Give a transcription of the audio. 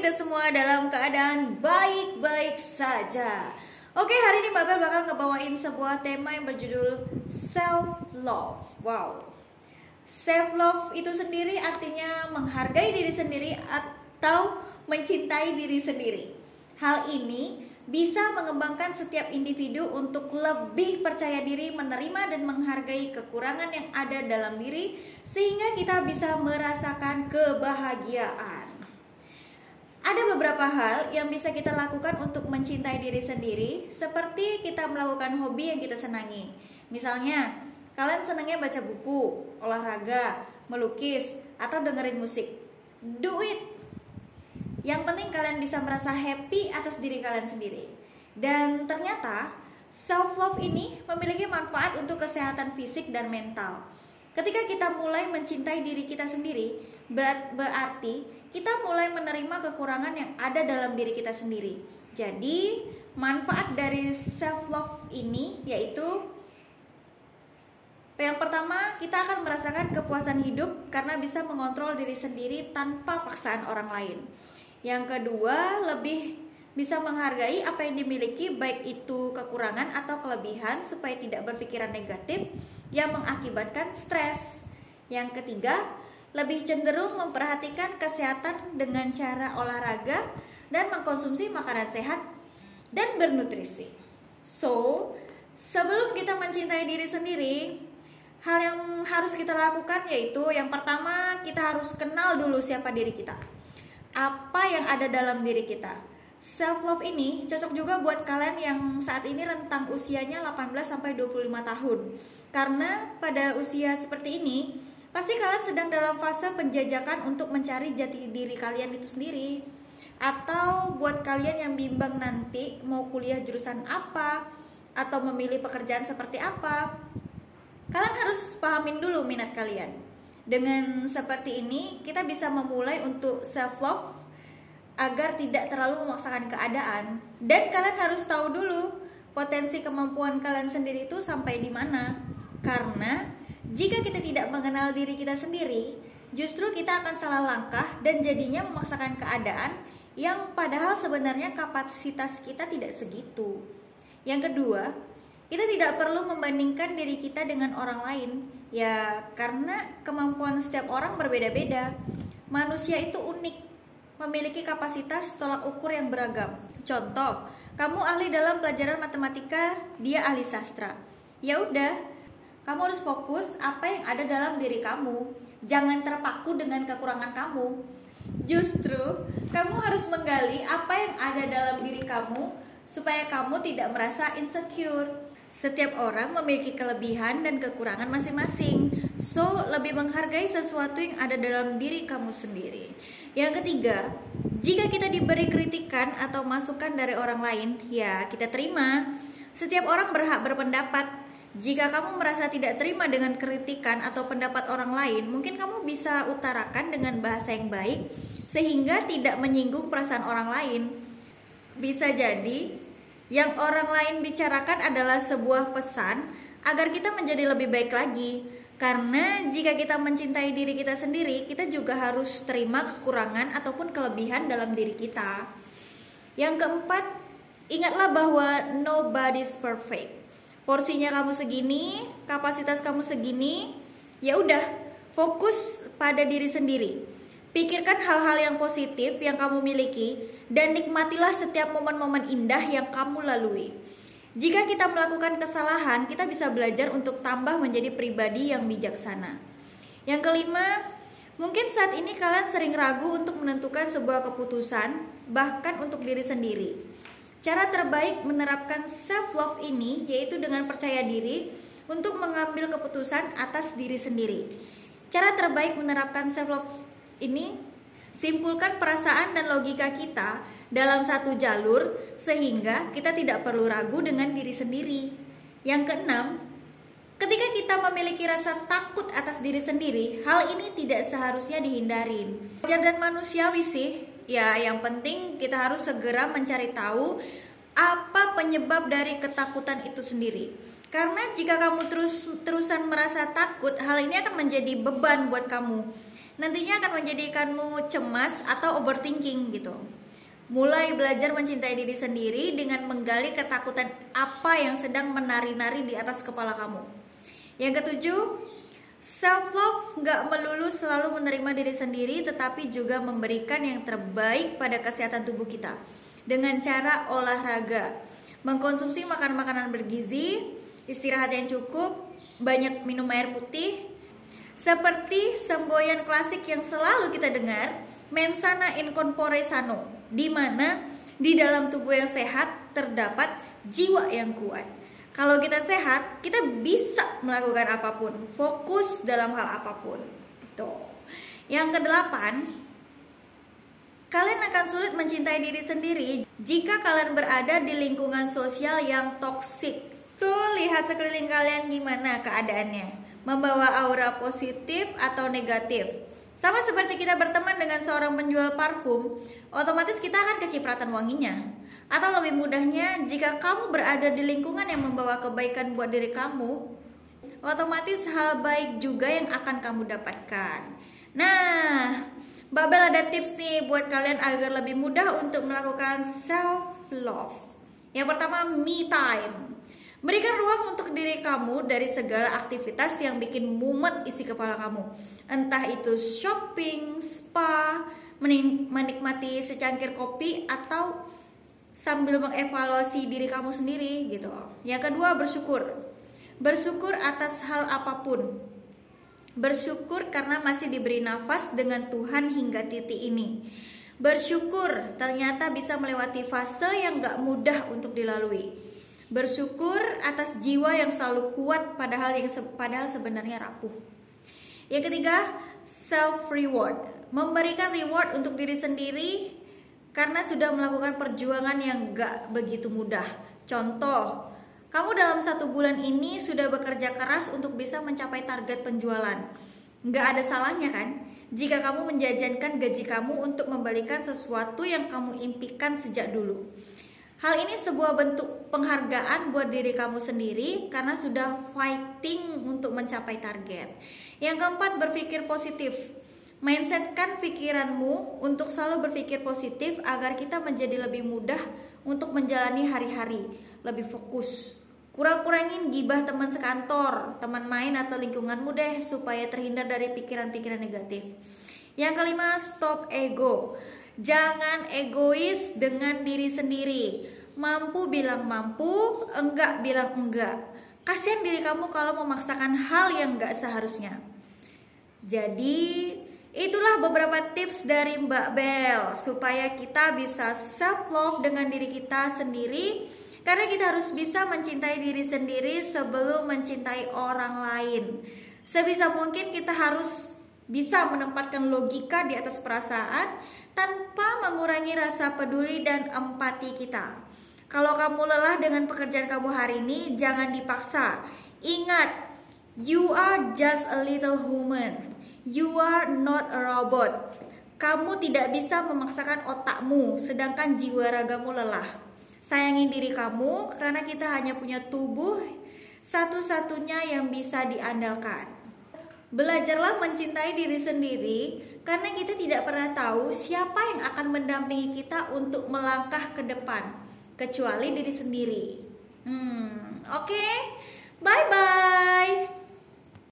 Kita semua dalam keadaan baik-baik saja. Oke, hari ini Babel bakal ngebawain sebuah tema yang berjudul self love. Wow. Self love itu sendiri artinya menghargai diri sendiri atau mencintai diri sendiri. Hal ini bisa mengembangkan setiap individu untuk lebih percaya diri, menerima dan menghargai kekurangan yang ada dalam diri sehingga kita bisa merasakan kebahagiaan. Ada beberapa hal yang bisa kita lakukan untuk mencintai diri sendiri, seperti kita melakukan hobi yang kita senangi. Misalnya, kalian senangnya baca buku, olahraga, melukis, atau dengerin musik. Do it! Yang penting kalian bisa merasa happy atas diri kalian sendiri. Dan ternyata self love ini memiliki manfaat untuk kesehatan fisik dan mental. Ketika kita mulai mencintai diri kita sendiri, berarti kita mulai menerima kekurangan yang ada dalam diri kita sendiri. Jadi, manfaat dari self love ini yaitu yang pertama, kita akan merasakan kepuasan hidup karena bisa mengontrol diri sendiri tanpa paksaan orang lain. Yang kedua, lebih bisa menghargai apa yang dimiliki baik itu kekurangan atau kelebihan supaya tidak berpikiran negatif yang mengakibatkan stres. Yang ketiga, lebih cenderung memperhatikan kesehatan dengan cara olahraga dan mengkonsumsi makanan sehat dan bernutrisi. So, sebelum kita mencintai diri sendiri, hal yang harus kita lakukan yaitu yang pertama kita harus kenal dulu siapa diri kita. Apa yang ada dalam diri kita. Self love ini cocok juga buat kalian yang saat ini rentang usianya 18 sampai 25 tahun. Karena pada usia seperti ini, pasti kalian sedang dalam fase penjajakan untuk mencari jati diri kalian itu sendiri. Atau buat kalian yang bimbang nanti mau kuliah jurusan apa atau memilih pekerjaan seperti apa, kalian harus pahamin dulu minat kalian. Dengan seperti ini, kita bisa memulai untuk self love agar tidak terlalu memaksakan keadaan. Dan kalian harus tahu dulu potensi kemampuan kalian sendiri itu sampai di mana. Karena jika kita tidak mengenal diri kita sendiri, justru kita akan salah langkah dan jadinya memaksakan keadaan yang padahal sebenarnya kapasitas kita tidak segitu. Yang kedua, kita tidak perlu membandingkan diri kita dengan orang lain, ya karena kemampuan setiap orang berbeda-beda. Manusia itu unik, memiliki kapasitas tolak ukur yang beragam. Contoh, kamu ahli dalam pelajaran matematika, dia ahli sastra. Ya udah, kamu harus fokus apa yang ada dalam diri kamu. Jangan terpaku dengan kekurangan kamu. Justru, kamu harus menggali apa yang ada dalam diri kamu supaya kamu tidak merasa insecure. Setiap orang memiliki kelebihan dan kekurangan masing-masing. So, lebih menghargai sesuatu yang ada dalam diri kamu sendiri. Yang ketiga, jika kita diberi kritikan atau masukan dari orang lain, ya kita terima. Setiap orang berhak berpendapat. Jika kamu merasa tidak terima dengan kritikan atau pendapat orang lain, mungkin kamu bisa utarakan dengan bahasa yang baik sehingga tidak menyinggung perasaan orang lain. Bisa jadi yang orang lain bicarakan adalah sebuah pesan agar kita menjadi lebih baik lagi. Karena jika kita mencintai diri kita sendiri, kita juga harus terima kekurangan ataupun kelebihan dalam diri kita. Yang keempat, ingatlah bahwa nobody's perfect. Porsinya kamu segini, kapasitas kamu segini, ya udah, fokus pada diri sendiri. Pikirkan hal-hal yang positif yang kamu miliki dan nikmatilah setiap momen-momen indah yang kamu lalui. Jika kita melakukan kesalahan, kita bisa belajar untuk tambah menjadi pribadi yang bijaksana. Yang kelima, mungkin saat ini kalian sering ragu untuk menentukan sebuah keputusan, bahkan untuk diri sendiri. Cara terbaik menerapkan self love ini yaitu dengan percaya diri untuk mengambil keputusan atas diri sendiri. Cara terbaik menerapkan self love ini simpulkan perasaan dan logika kita dalam satu jalur sehingga kita tidak perlu ragu dengan diri sendiri. Yang keenam, ketika kita memiliki rasa takut atas diri sendiri, hal ini tidak seharusnya dihindarin. Wajar dan manusiawi sih. Ya, yang penting kita harus segera mencari tahu apa penyebab dari ketakutan itu sendiri. Karena jika kamu terus terusan merasa takut, hal ini akan menjadi beban buat kamu. Nantinya akan menjadikanmu cemas atau overthinking gitu. Mulai belajar mencintai diri sendiri dengan menggali ketakutan apa yang sedang menari-nari di atas kepala kamu. Yang ketujuh, self love nggak melulu selalu menerima diri sendiri, tetapi juga memberikan yang terbaik pada kesehatan tubuh kita dengan cara olahraga, mengkonsumsi makan-makanan bergizi, istirahat yang cukup, banyak minum air putih. Seperti semboyan klasik yang selalu kita dengar, mensana in corpore sano, di mana di dalam tubuh yang sehat terdapat jiwa yang kuat. Kalau kita sehat, kita bisa melakukan apa pun, fokus dalam hal apa pun. Tuh. Yang kedelapan, kalian akan sulit mencintai diri sendiri jika kalian berada di lingkungan sosial yang toksik Tuh lihat sekeliling kalian gimana keadaannya Membawa aura positif atau negatif Sama seperti kita berteman dengan seorang penjual parfum Otomatis kita akan kecipratan wanginya Atau lebih mudahnya jika kamu berada di lingkungan yang membawa kebaikan buat diri kamu Otomatis hal baik juga yang akan kamu dapatkan Nah, Babel ada tips nih buat kalian agar lebih mudah untuk melakukan self love. Yang pertama, me time. Berikan ruang untuk diri kamu dari segala aktivitas yang bikin mumet isi kepala kamu. Entah itu shopping, spa, menikmati secangkir kopi atau sambil mengevaluasi diri kamu sendiri gitu. Yang kedua, bersyukur. Bersyukur atas hal apa pun. Bersyukur karena masih diberi nafas dengan Tuhan hingga titik ini. Bersyukur ternyata bisa melewati fase yang gak mudah untuk dilalui Bersyukur atas jiwa yang selalu kuat padahal yang se padahal sebenarnya rapuh. Yang ketiga, self reward. Memberikan reward untuk diri sendiri karena sudah melakukan perjuangan yang gak begitu mudah. Contoh, kamu dalam satu bulan ini sudah bekerja keras untuk bisa mencapai target penjualan. Gak ada salahnya kan? Jika kamu menjajankan gaji kamu untuk membalikan sesuatu yang kamu impikan sejak dulu. Hal ini sebuah bentuk penghargaan buat diri kamu sendiri karena sudah fighting untuk mencapai target. Yang keempat, berpikir positif. Mindsetkan pikiranmu untuk selalu berpikir positif agar kita menjadi lebih mudah untuk menjalani hari-hari, lebih fokus. Kurang-kurangin gibah teman sekantor, teman main atau lingkunganmu deh supaya terhindar dari pikiran-pikiran negatif. Yang kelima, stop ego. Jangan egois dengan diri sendiri. Mampu bilang mampu, enggak bilang enggak. Kasihan diri kamu kalau memaksakan hal yang enggak seharusnya. Jadi, itulah beberapa tips dari Mbak Bel supaya kita bisa self love dengan diri kita sendiri karena kita harus bisa mencintai diri sendiri sebelum mencintai orang lain. Sebisa mungkin kita harus bisa menempatkan logika di atas perasaan tanpa mengurangi rasa peduli dan empati kita. Kalau kamu lelah dengan pekerjaan kamu hari ini, jangan dipaksa. Ingat, you are just a little human. You are not a robot. Kamu tidak bisa memaksakan otakmu, sedangkan jiwa ragamu lelah. Sayangi diri kamu karena kita hanya punya tubuh satu-satunya yang bisa diandalkan. Belajarlah mencintai diri sendiri karena kita tidak pernah tahu siapa yang akan mendampingi kita untuk melangkah ke depan kecuali diri sendiri. Hmm, oke. Okay? Bye bye.